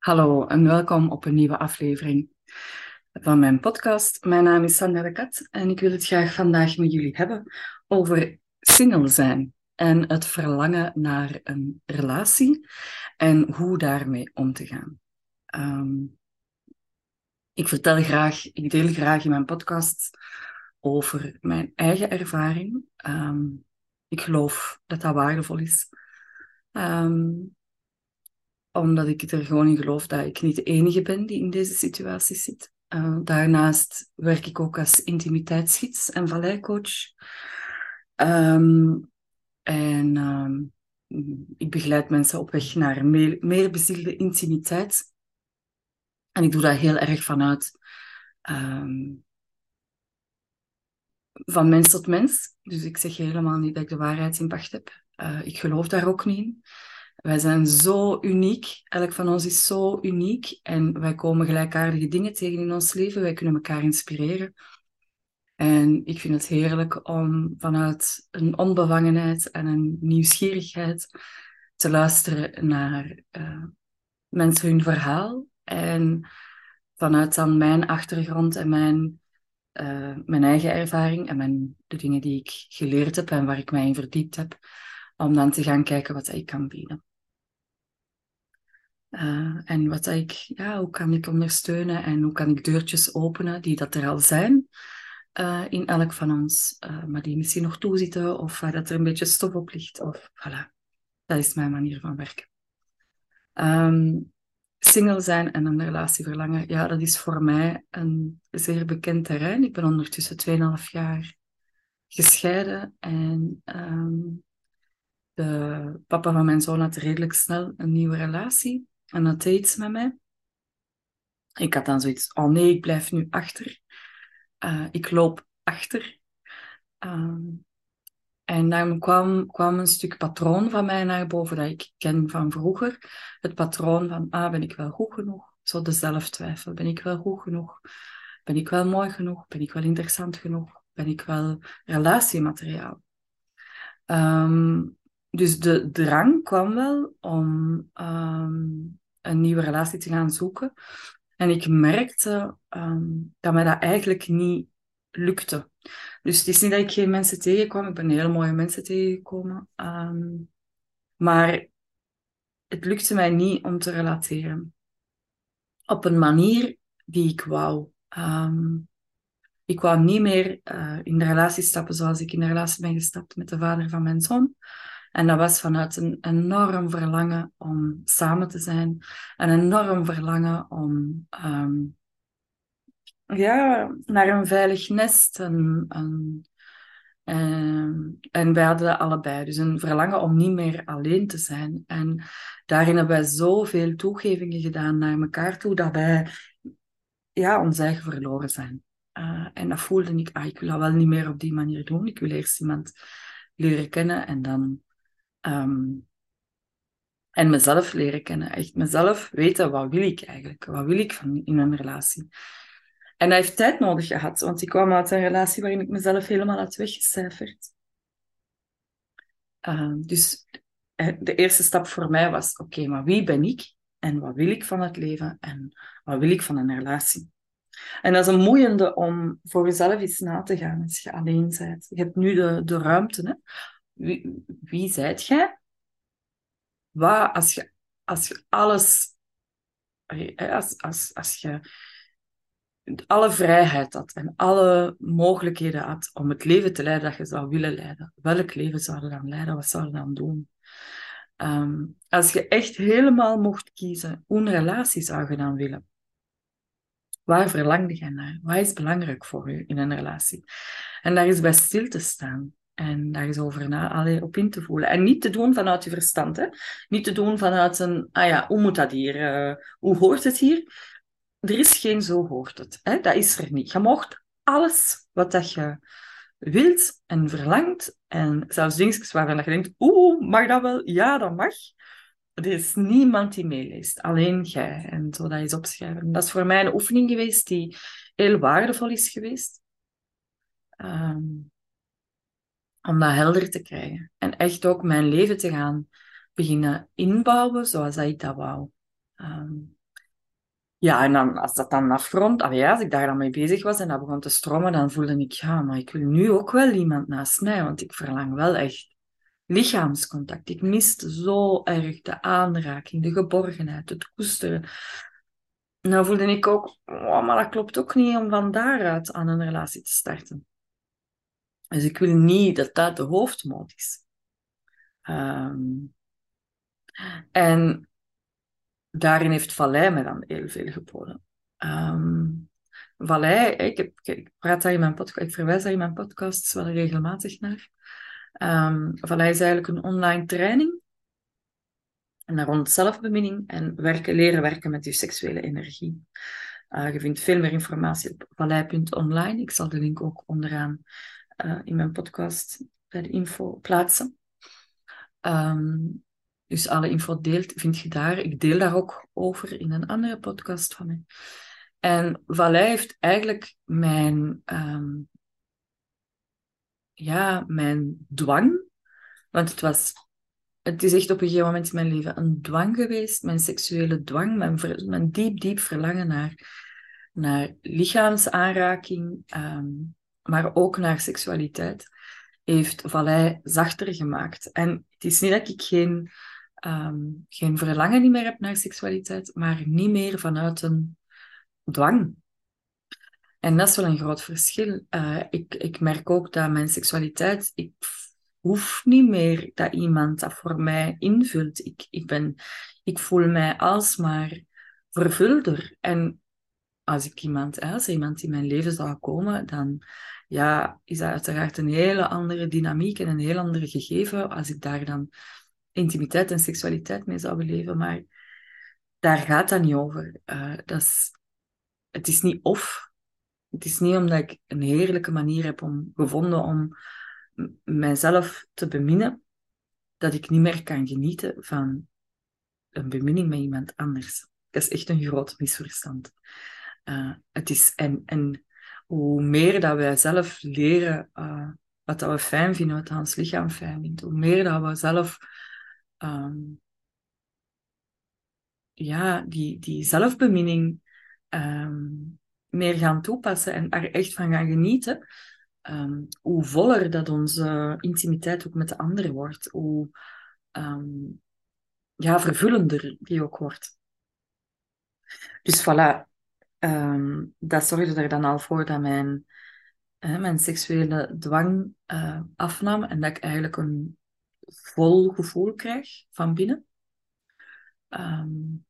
Hallo en welkom op een nieuwe aflevering van mijn podcast. Mijn naam is Sandra de Kat en ik wil het graag vandaag met jullie hebben over single zijn en het verlangen naar een relatie en hoe daarmee om te gaan. Ehm, ik vertel graag, ik deel graag in mijn podcast over mijn eigen ervaring. Ehm, ik geloof dat dat waardevol is. Um, omdat ik er gewoon in geloof dat ik niet de enige ben die in deze situatie zit. Uh, daarnaast werk ik ook als intimiteitsgids en valleicoach. Um, en um, ik begeleid mensen op weg naar meer, meer bezielde intimiteit. En ik doe dat heel erg vanuit um, van mens tot mens. Dus ik zeg helemaal niet dat ik de waarheid in pacht heb. Uh, ik geloof daar ook niet in. Wij zijn zo uniek. Elk van ons is zo uniek. En wij komen gelijkaardige dingen tegen in ons leven. Wij kunnen elkaar inspireren. En ik vind het heerlijk om vanuit een onbevangenheid en een nieuwsgierigheid te luisteren naar uh, mensen hun verhaal. En vanuit dan mijn achtergrond en mijn, uh, mijn eigen ervaring en mijn, de dingen die ik geleerd heb en waar ik mij in verdiept heb, om dan te gaan kijken wat ik kan bieden. Uh, en wat ik, ja, hoe kan ik ondersteunen en hoe kan ik deurtjes openen die dat er al zijn uh, in elk van ons, uh, maar die misschien nog toezitten of waar dat er een beetje stof op ligt. Of, voilà. Dat is mijn manier van werken. Um, single zijn en een relatie verlangen, ja, dat is voor mij een zeer bekend terrein. Ik ben ondertussen 2,5 jaar gescheiden en um, de papa van mijn zoon had redelijk snel een nieuwe relatie. En dat deed iets met mij. Ik had dan zoiets, oh nee, ik blijf nu achter. Uh, ik loop achter. Um, en dan kwam, kwam een stuk patroon van mij naar boven dat ik ken van vroeger. Het patroon van, ah, ben ik wel goed genoeg? Zo de zelftwijfel. Ben ik wel goed genoeg? Ben ik wel mooi genoeg? Ben ik wel interessant genoeg? Ben ik wel relatiemateriaal? Um, dus de drang kwam wel om um, een nieuwe relatie te gaan zoeken. En ik merkte um, dat mij dat eigenlijk niet lukte. Dus het is niet dat ik geen mensen tegenkwam. Ik ben hele mooie mensen tegengekomen. Um, maar het lukte mij niet om te relateren. Op een manier die ik wou. Ik wou niet meer uh, in de relatie stappen zoals ik in de relatie ben gestapt met de vader van mijn zoon. En dat was vanuit een enorm verlangen om samen te zijn. Een enorm verlangen om um, ja, naar een veilig nest. En, en, en, en wij hadden allebei. Dus een verlangen om niet meer alleen te zijn. En daarin hebben wij zoveel toegevingen gedaan naar elkaar toe, dat wij ja, ons eigen verloren zijn. Uh, en dat voelde ik, ah, ik wil dat wel niet meer op die manier doen. Ik wil eerst iemand leren kennen en dan Um, en mezelf leren kennen. Echt mezelf weten, wat wil ik eigenlijk? Wat wil ik van, in een relatie? En dat heeft tijd nodig gehad, want ik kwam uit een relatie waarin ik mezelf helemaal had weggecijferd. Uh, dus eh, de eerste stap voor mij was, oké, maar wie ben ik? En wat wil ik van het leven? En wat wil ik van een relatie? En dat is een moeiende om voor jezelf iets na te gaan als je alleen bent. Je hebt nu de, de ruimte hè, wie, zijt jij? Wat, als je, als je alles, als, als, als je alle vrijheid had en alle mogelijkheden had om het leven te leiden dat je zou willen leiden, welk leven zou je dan leiden? Wat zou je dan doen? Um, als je echt helemaal mocht kiezen, hoe een relatie zou je dan willen? Waar verlangde je naar? Wat is belangrijk voor je in een relatie? En daar is bij stil te staan. En daar eens over na, allee, op in te voelen. En niet te doen vanuit je verstand. Hè? Niet te doen vanuit een, ah ja, hoe moet dat hier? Uh, hoe hoort het hier? Er is geen zo hoort het. Hè? Dat is er niet. Je mocht alles wat dat je wilt en verlangt. En zelfs dingetjes waarvan je denkt, oeh, mag dat wel? Ja, dat mag. Er is niemand die meeleest. Alleen jij. En zo dat is opschrijven. Dat is voor mij een oefening geweest die heel waardevol is geweest. Um, om dat helder te krijgen. En echt ook mijn leven te gaan beginnen inbouwen zoals ik dat wou. Um, Ja, en dan, als dat dan afrondt, als ik daar dan mee bezig was en dat begon te stromen, dan voelde ik, ja, maar ik wil nu ook wel iemand naast mij, want ik verlang wel echt lichaamscontact. Ik miste zo erg de aanraking, de geborgenheid, het koesteren. Nou voelde ik ook, oh, maar dat klopt ook niet om van daaruit aan een relatie te starten. Dus ik wil niet dat dat de hoofdmoot is. Ehm, en daarin heeft Vallei me dan heel veel geboden. Um, Vallei, ik, ik praat daar in mijn podcast, ik verwijs daar in mijn podcasts wel regelmatig naar. Um, Vallei is eigenlijk een online training en rond zelfbeminning en werken, leren werken met je seksuele energie. Uh, je vindt veel meer informatie op vallei.online. Ik zal de link ook onderaan uh, in mijn podcast bij de info plaatsen. Um, dus alle info deelt, vind je daar. Ik deel daar ook over in een andere podcast van mij. En Vallei heeft eigenlijk mijn, um, ja, mijn dwang, want het was, het is echt op een gegeven moment in mijn leven een dwang geweest, mijn seksuele dwang, mijn, mijn diep, diep verlangen naar, naar lichaamsaanraking, um, maar ook naar seksualiteit, heeft Vallei zachter gemaakt. En het is niet dat ik geen um, geen verlangen meer heb naar seksualiteit, maar niet meer vanuit een dwang. En dat is wel een groot verschil. Uh, ik, ik merk ook dat mijn seksualiteit, ik hoef niet meer dat iemand dat voor mij invult. Ik, ik, ben, ik voel mij alsmaar vervulder. En als ik iemand, als er iemand in mijn leven zou komen, dan ja, is dat uiteraard een hele andere dynamiek en een heel andere gegeven. Als ik daar dan intimiteit en seksualiteit mee zou beleven, maar daar gaat dat niet over. Uh, dat is, het is niet of. Het is niet omdat ik een heerlijke manier heb om, gevonden om mijzelf te beminnen, dat ik niet meer kan genieten van een beminning met iemand anders. Dat is echt een groot misverstand. Uh, het is, en, en hoe meer dat wij zelf leren uh, wat dat we fijn vinden, wat ons lichaam fijn vindt, hoe meer dat we zelf um, ja, die, die zelfbeminning um, meer gaan toepassen en er echt van gaan genieten, um, hoe voller dat onze intimiteit ook met de ander wordt, hoe ja, vervullender die ook wordt. Dus voilà, dat zorgde er dan al voor dat mijn, mijn seksuele dwang uh, afnam en dat ik eigenlijk een vol gevoel krijg van binnen. Um,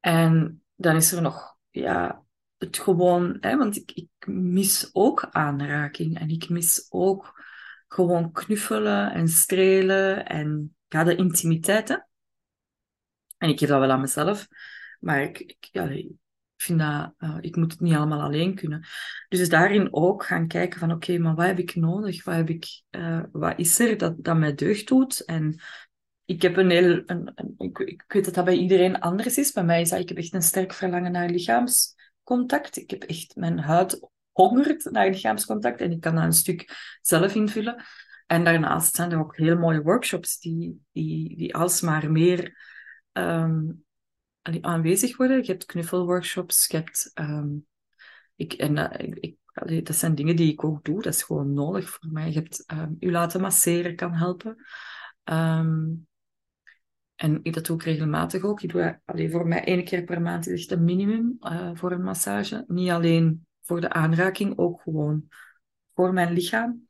en dan is er nog ja, het gewoon, hè, want ik, ik mis ook aanraking en ik mis ook gewoon knuffelen en strelen en ja, de intimiteiten. En ik geef dat wel aan mezelf, maar ik, ik, ja, vind dat, uh, ik moet het niet allemaal alleen kunnen. Dus daarin ook gaan kijken van oké, maar wat heb ik nodig? Wat, heb ik, uh, wat is er dat, dat mij deugd doet? En ik heb een heel, een, ik, ik, weet dat dat bij iedereen anders is. Bij mij is dat, ik heb echt een sterk verlangen naar lichaamscontact. Ik heb echt, mijn huid hongert naar lichaamscontact en ik kan dat een stuk zelf invullen. En daarnaast zijn er ook heel mooie workshops die, die, die alsmaar meer um, aanwezig worden. Je hebt knuffelworkshops, je hebt... Um, ik, en dat, ik, dat zijn dingen die ik ook doe, dat is gewoon nodig voor mij. Je hebt um, u laten masseren, kan helpen. Um, en ik dat doe regelmatig ook. Ik doe allee, voor mij één keer per maand is echt een minimum uh, voor een massage. Niet alleen voor de aanraking, ook gewoon voor mijn lichaam.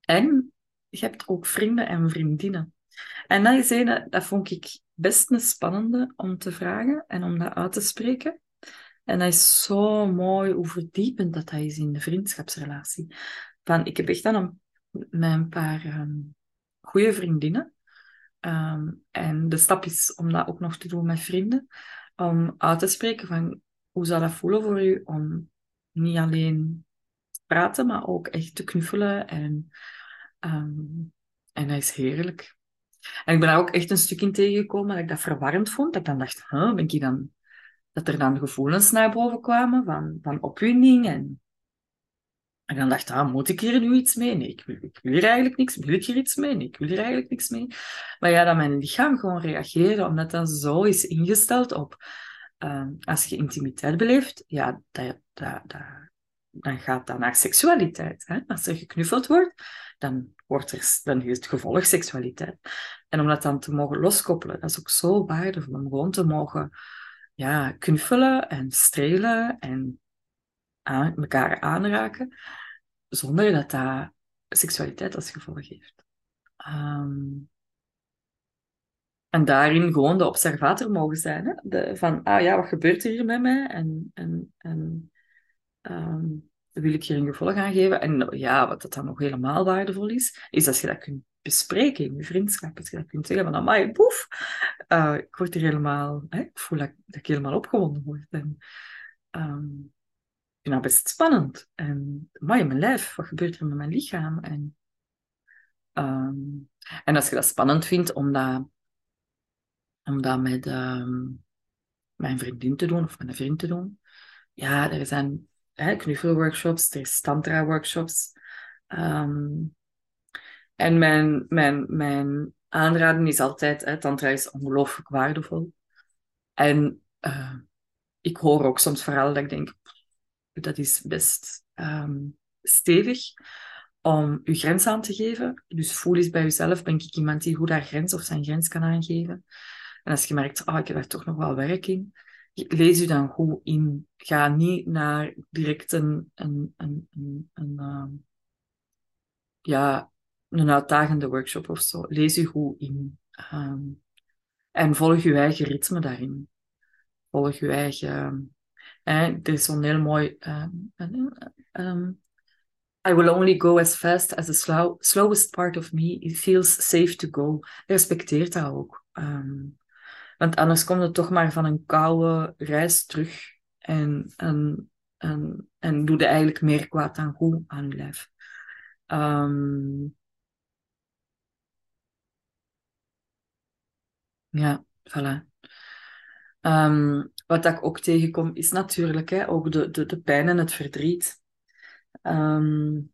En je hebt ook vrienden en vriendinnen. En dat is een, dat vond ik best een spannende om te vragen en om dat uit te spreken. En dat is zo mooi hoe verdiepend dat, dat is in de vriendschapsrelatie. Van, ik heb echt dan een, met een paar um, goede vriendinnen. Um, en de stap is om dat ook nog te doen met vrienden. Om uit te spreken van hoe zou dat voelen voor u om niet alleen te praten, maar ook echt te knuffelen. En, um, en dat is heerlijk. En ik ben daar ook echt een stuk in tegengekomen dat ik dat verwarrend vond. Dat ik dan dacht, ben ik dan... Dat er dan gevoelens naar boven kwamen van, van opwinding en En dan dacht ik, ah, moet ik hier nu iets mee? Nee, ik wil, hier eigenlijk niks. Wil ik hier iets mee? Nee, ik wil hier eigenlijk niks mee. Maar ja, dat mijn lichaam gewoon reageerde, omdat dat zo is ingesteld op... ehm, als je intimiteit beleeft, ja, dat, dat, dan gaat dat naar seksualiteit. Hè? Als er geknuffeld wordt, dan, wordt er, dan is het gevolg seksualiteit. En om dat dan te mogen loskoppelen, dat is ook zo waardevol. Om gewoon te mogen ja, knuffelen en strelen en aan, elkaar aanraken, zonder dat dat seksualiteit als gevolg heeft. Ehm, en daarin gewoon de observator mogen zijn. Hè? De, van, ah ja, wat gebeurt er hier met mij? En, en, en ehm, wil ik hier een gevolg aan geven? En ja, wat dat dan nog helemaal waardevol is, is als je dat kunt bespreken in je vriendschap. Als je dat kunt zeggen van, amai, poef, uh, ik word helemaal, hè, ik voel dat, ik helemaal opgewonden word. En, um, ik vind dat best spannend. En, amai, mijn lijf, wat gebeurt er met mijn lichaam? En, um, en als je dat spannend vindt om dat, om dat met um, mijn vriendin te doen of met een vriend te doen, ja, er zijn hè, knuffelworkshops, er is tantra-workshops. Um, en mijn, mijn, mijn aanraden is altijd, hè, tantra is ongelooflijk waardevol. En uh, ik hoor ook soms verhalen dat ik denk, dat is best um, stevig om je grens aan te geven. Dus voel eens bij jezelf, ben ik iemand die goed haar grens of zijn grens kan aangeven. En als je merkt, ah, ik heb daar toch nog wel werk in, lees u dan goed in. Ga niet naar direct een, een, een, een, een uh, ja, een uitdagende workshop of zo. Lees u goed in. Um, en volg uw eigen ritme daarin. Volg uw eigen... Eh, er is zo'n heel mooi... Um, I will only go as fast as the slow, slowest part of me it feels safe to go. Respecteert dat ook. Want anders komt het toch maar van een koude reis terug en, en, en, en doe je eigenlijk meer kwaad dan goed aan je lijf. Um, ja, voilà. Um, wat ik ook tegenkom is natuurlijk hè, ook de, de, de pijn en het verdriet. Um,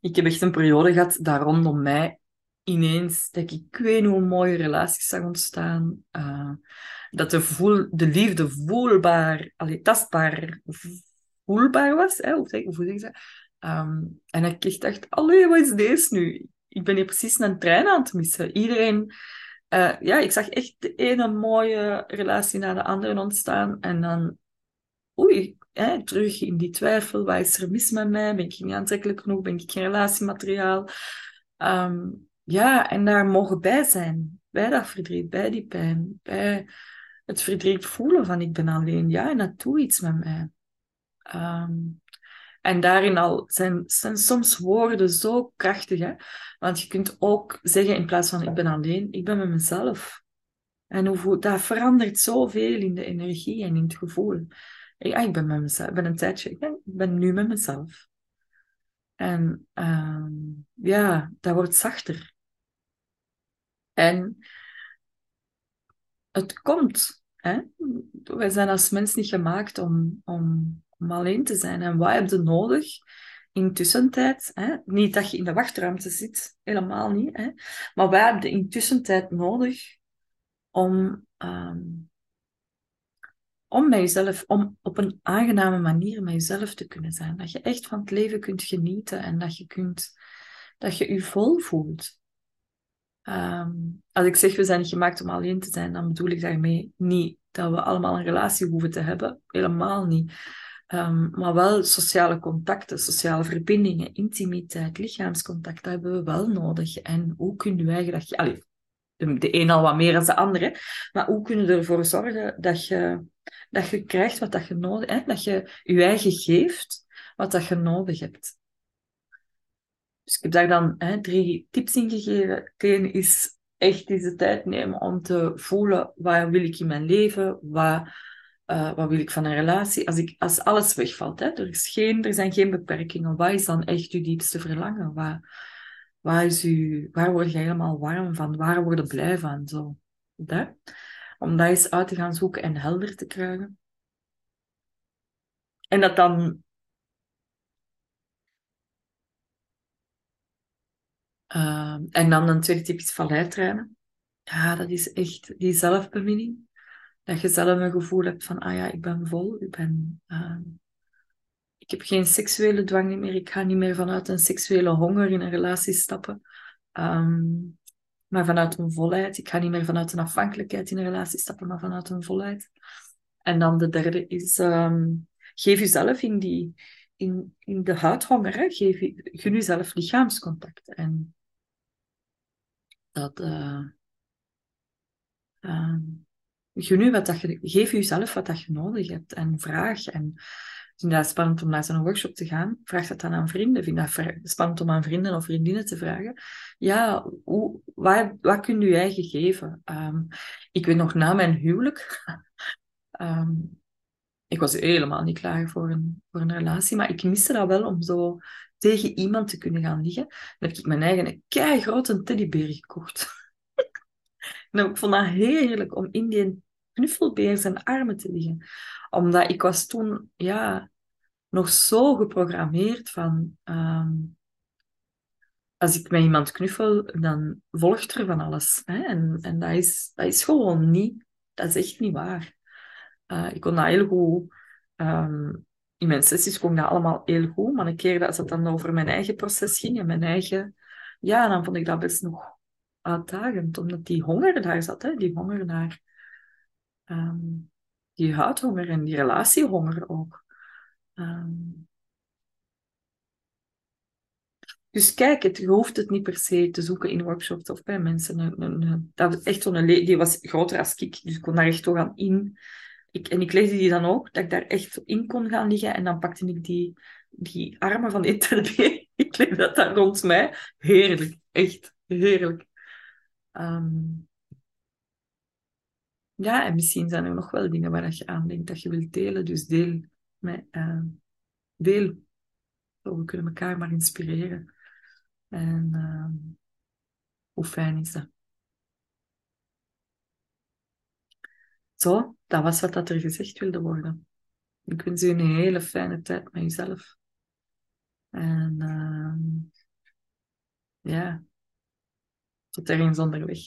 ik heb echt een periode gehad daar rondom mij ineens dat ik, weet hoe mooie relaties zag ontstaan. Uh, dat de, voel, de liefde voelbaar, allee, tastbaar voelbaar was. Hè? Hoe, zeg, hoe zeg dat? Um, en ik echt dacht, allee, wat is deze nu? Ik ben hier precies een trein aan het missen. Iedereen... Uh, ja, ik zag echt de ene mooie relatie na de andere ontstaan. En dan, oei, hè, terug in die twijfel. Wat is er mis met mij? Ben ik niet aantrekkelijk genoeg? Ben ik geen relatiemateriaal? Um, ja, en daar mogen bij zijn. Bij dat verdriet, bij die pijn, bij het verdriet voelen van ik ben alleen. Ja, en dat doet iets met mij. Um, en daarin al zijn, zijn soms woorden zo krachtig. Hè? Want je kunt ook zeggen in plaats van ik ben alleen, ik ben met mezelf. En hoe, dat verandert zoveel in de energie en in het gevoel. Ja, ik ben met mezelf. Ik ben een tijdje, ik ben, nu met mezelf. En um, ja, dat wordt zachter. En het komt. Hè? Wij zijn als mens niet gemaakt om, om, om alleen te zijn. En wat heb je nodig in tussentijd? Hè? Niet dat je in de wachtruimte zit, helemaal niet. Hè? Maar wij hebben in tussentijd nodig om, um, om met jezelf, om op een aangename manier met jezelf te kunnen zijn. Dat je echt van het leven kunt genieten en dat je kunt, dat je je vol voelt. Um, als ik zeg we zijn niet gemaakt om alleen te zijn, dan bedoel ik daarmee niet dat we allemaal een relatie hoeven te hebben. Helemaal niet. Um, maar wel sociale contacten, sociale verbindingen, intimiteit, lichaamscontact, dat hebben we wel nodig. En hoe kunnen wij dat je... Allee, de, de een al wat meer dan de andere, maar hoe kunnen we ervoor zorgen dat je, dat je krijgt wat dat je nodig hebt, dat je je eigen geeft wat dat je nodig hebt. Dus ik heb daar dan hè, drie tips in gegeven. Eén is echt deze tijd nemen om te voelen wat wil ik in mijn leven, wat, uh, wat wil ik van een relatie. Als, ik, als alles wegvalt, hè, er, is geen, er zijn geen beperkingen, wat is dan echt je diepste verlangen? Wat, wat is u, waar word je helemaal warm van? Waar word je blij van? Zo. Dat. Om dat eens uit te gaan zoeken en helder te krijgen. En dat dan Ehm, en dan een tweede tip is valleitrainen. Ja, dat is echt die zelfbeminning. Dat je zelf een gevoel hebt van, ah ja, ik ben vol, ik ben... ehm, ik heb geen seksuele dwang meer. Ik ga niet meer vanuit een seksuele honger in een relatie stappen. Ehm, maar vanuit een volheid. Ik ga niet meer vanuit een afhankelijkheid in een relatie stappen, maar vanuit een volheid. En dan de derde is, geef jezelf in, die, in, in de huidhonger, hè. Geef, je- gun jezelf lichaamscontact. En dat... eh ehm, je wat dat je, geef jezelf wat dat je nodig hebt en vraag. En vind dat spannend om naar zo'n workshop te gaan? Vraag dat dan aan vrienden. Vind dat spannend om aan vrienden of vriendinnen te vragen? Ja, hoe, wat, wat kun je eigen geven? Ehm, ik weet nog na mijn huwelijk. ehm, ik was helemaal niet klaar voor een, voor een relatie, maar ik miste dat wel om zo tegen iemand te kunnen gaan liggen. Dan heb ik mijn eigen kei grote teddybeer gekocht. En ik vond dat heerlijk om in die knuffelbeer zijn armen te liggen. Omdat ik was toen, ja, nog zo geprogrammeerd van... ehm, als ik met iemand knuffel, dan volgt er van alles. Hè? En, en dat, is, dat is gewoon niet... Dat is echt niet waar. Eh, ik kon dat heel goed... ehm, in mijn sessies ik dat allemaal heel goed. Maar een keer dat het dan over mijn eigen proces ging en mijn eigen... Ja, dan vond ik dat best nog uitdagend. Omdat die honger daar zat. Hè? Die honger naar... ehm, die huidhonger en die relatiehonger ook. Ehm, dus kijk, het, je hoeft het niet per se te zoeken in workshops of bij mensen. Dat was echt die was groter als ik, dus ik kon daar echt zo gaan in. Ik, en ik legde die dan ook, dat ik daar echt in kon gaan liggen. En dan pakte ik die, die armen van teddy. Ik legde dat daar rond mij. Heerlijk, echt heerlijk. Ehm, ja, en misschien zijn er nog wel dingen waar je aan denkt dat je wilt delen. Dus deel met, ehm, deel. Zo, we kunnen elkaar maar inspireren. En ehm, hoe fijn is dat? Zo, dat was wat dat er gezegd wilde worden. Ik wens u een hele fijne tijd met jezelf. En ehm, ja, tot ergens onderweg.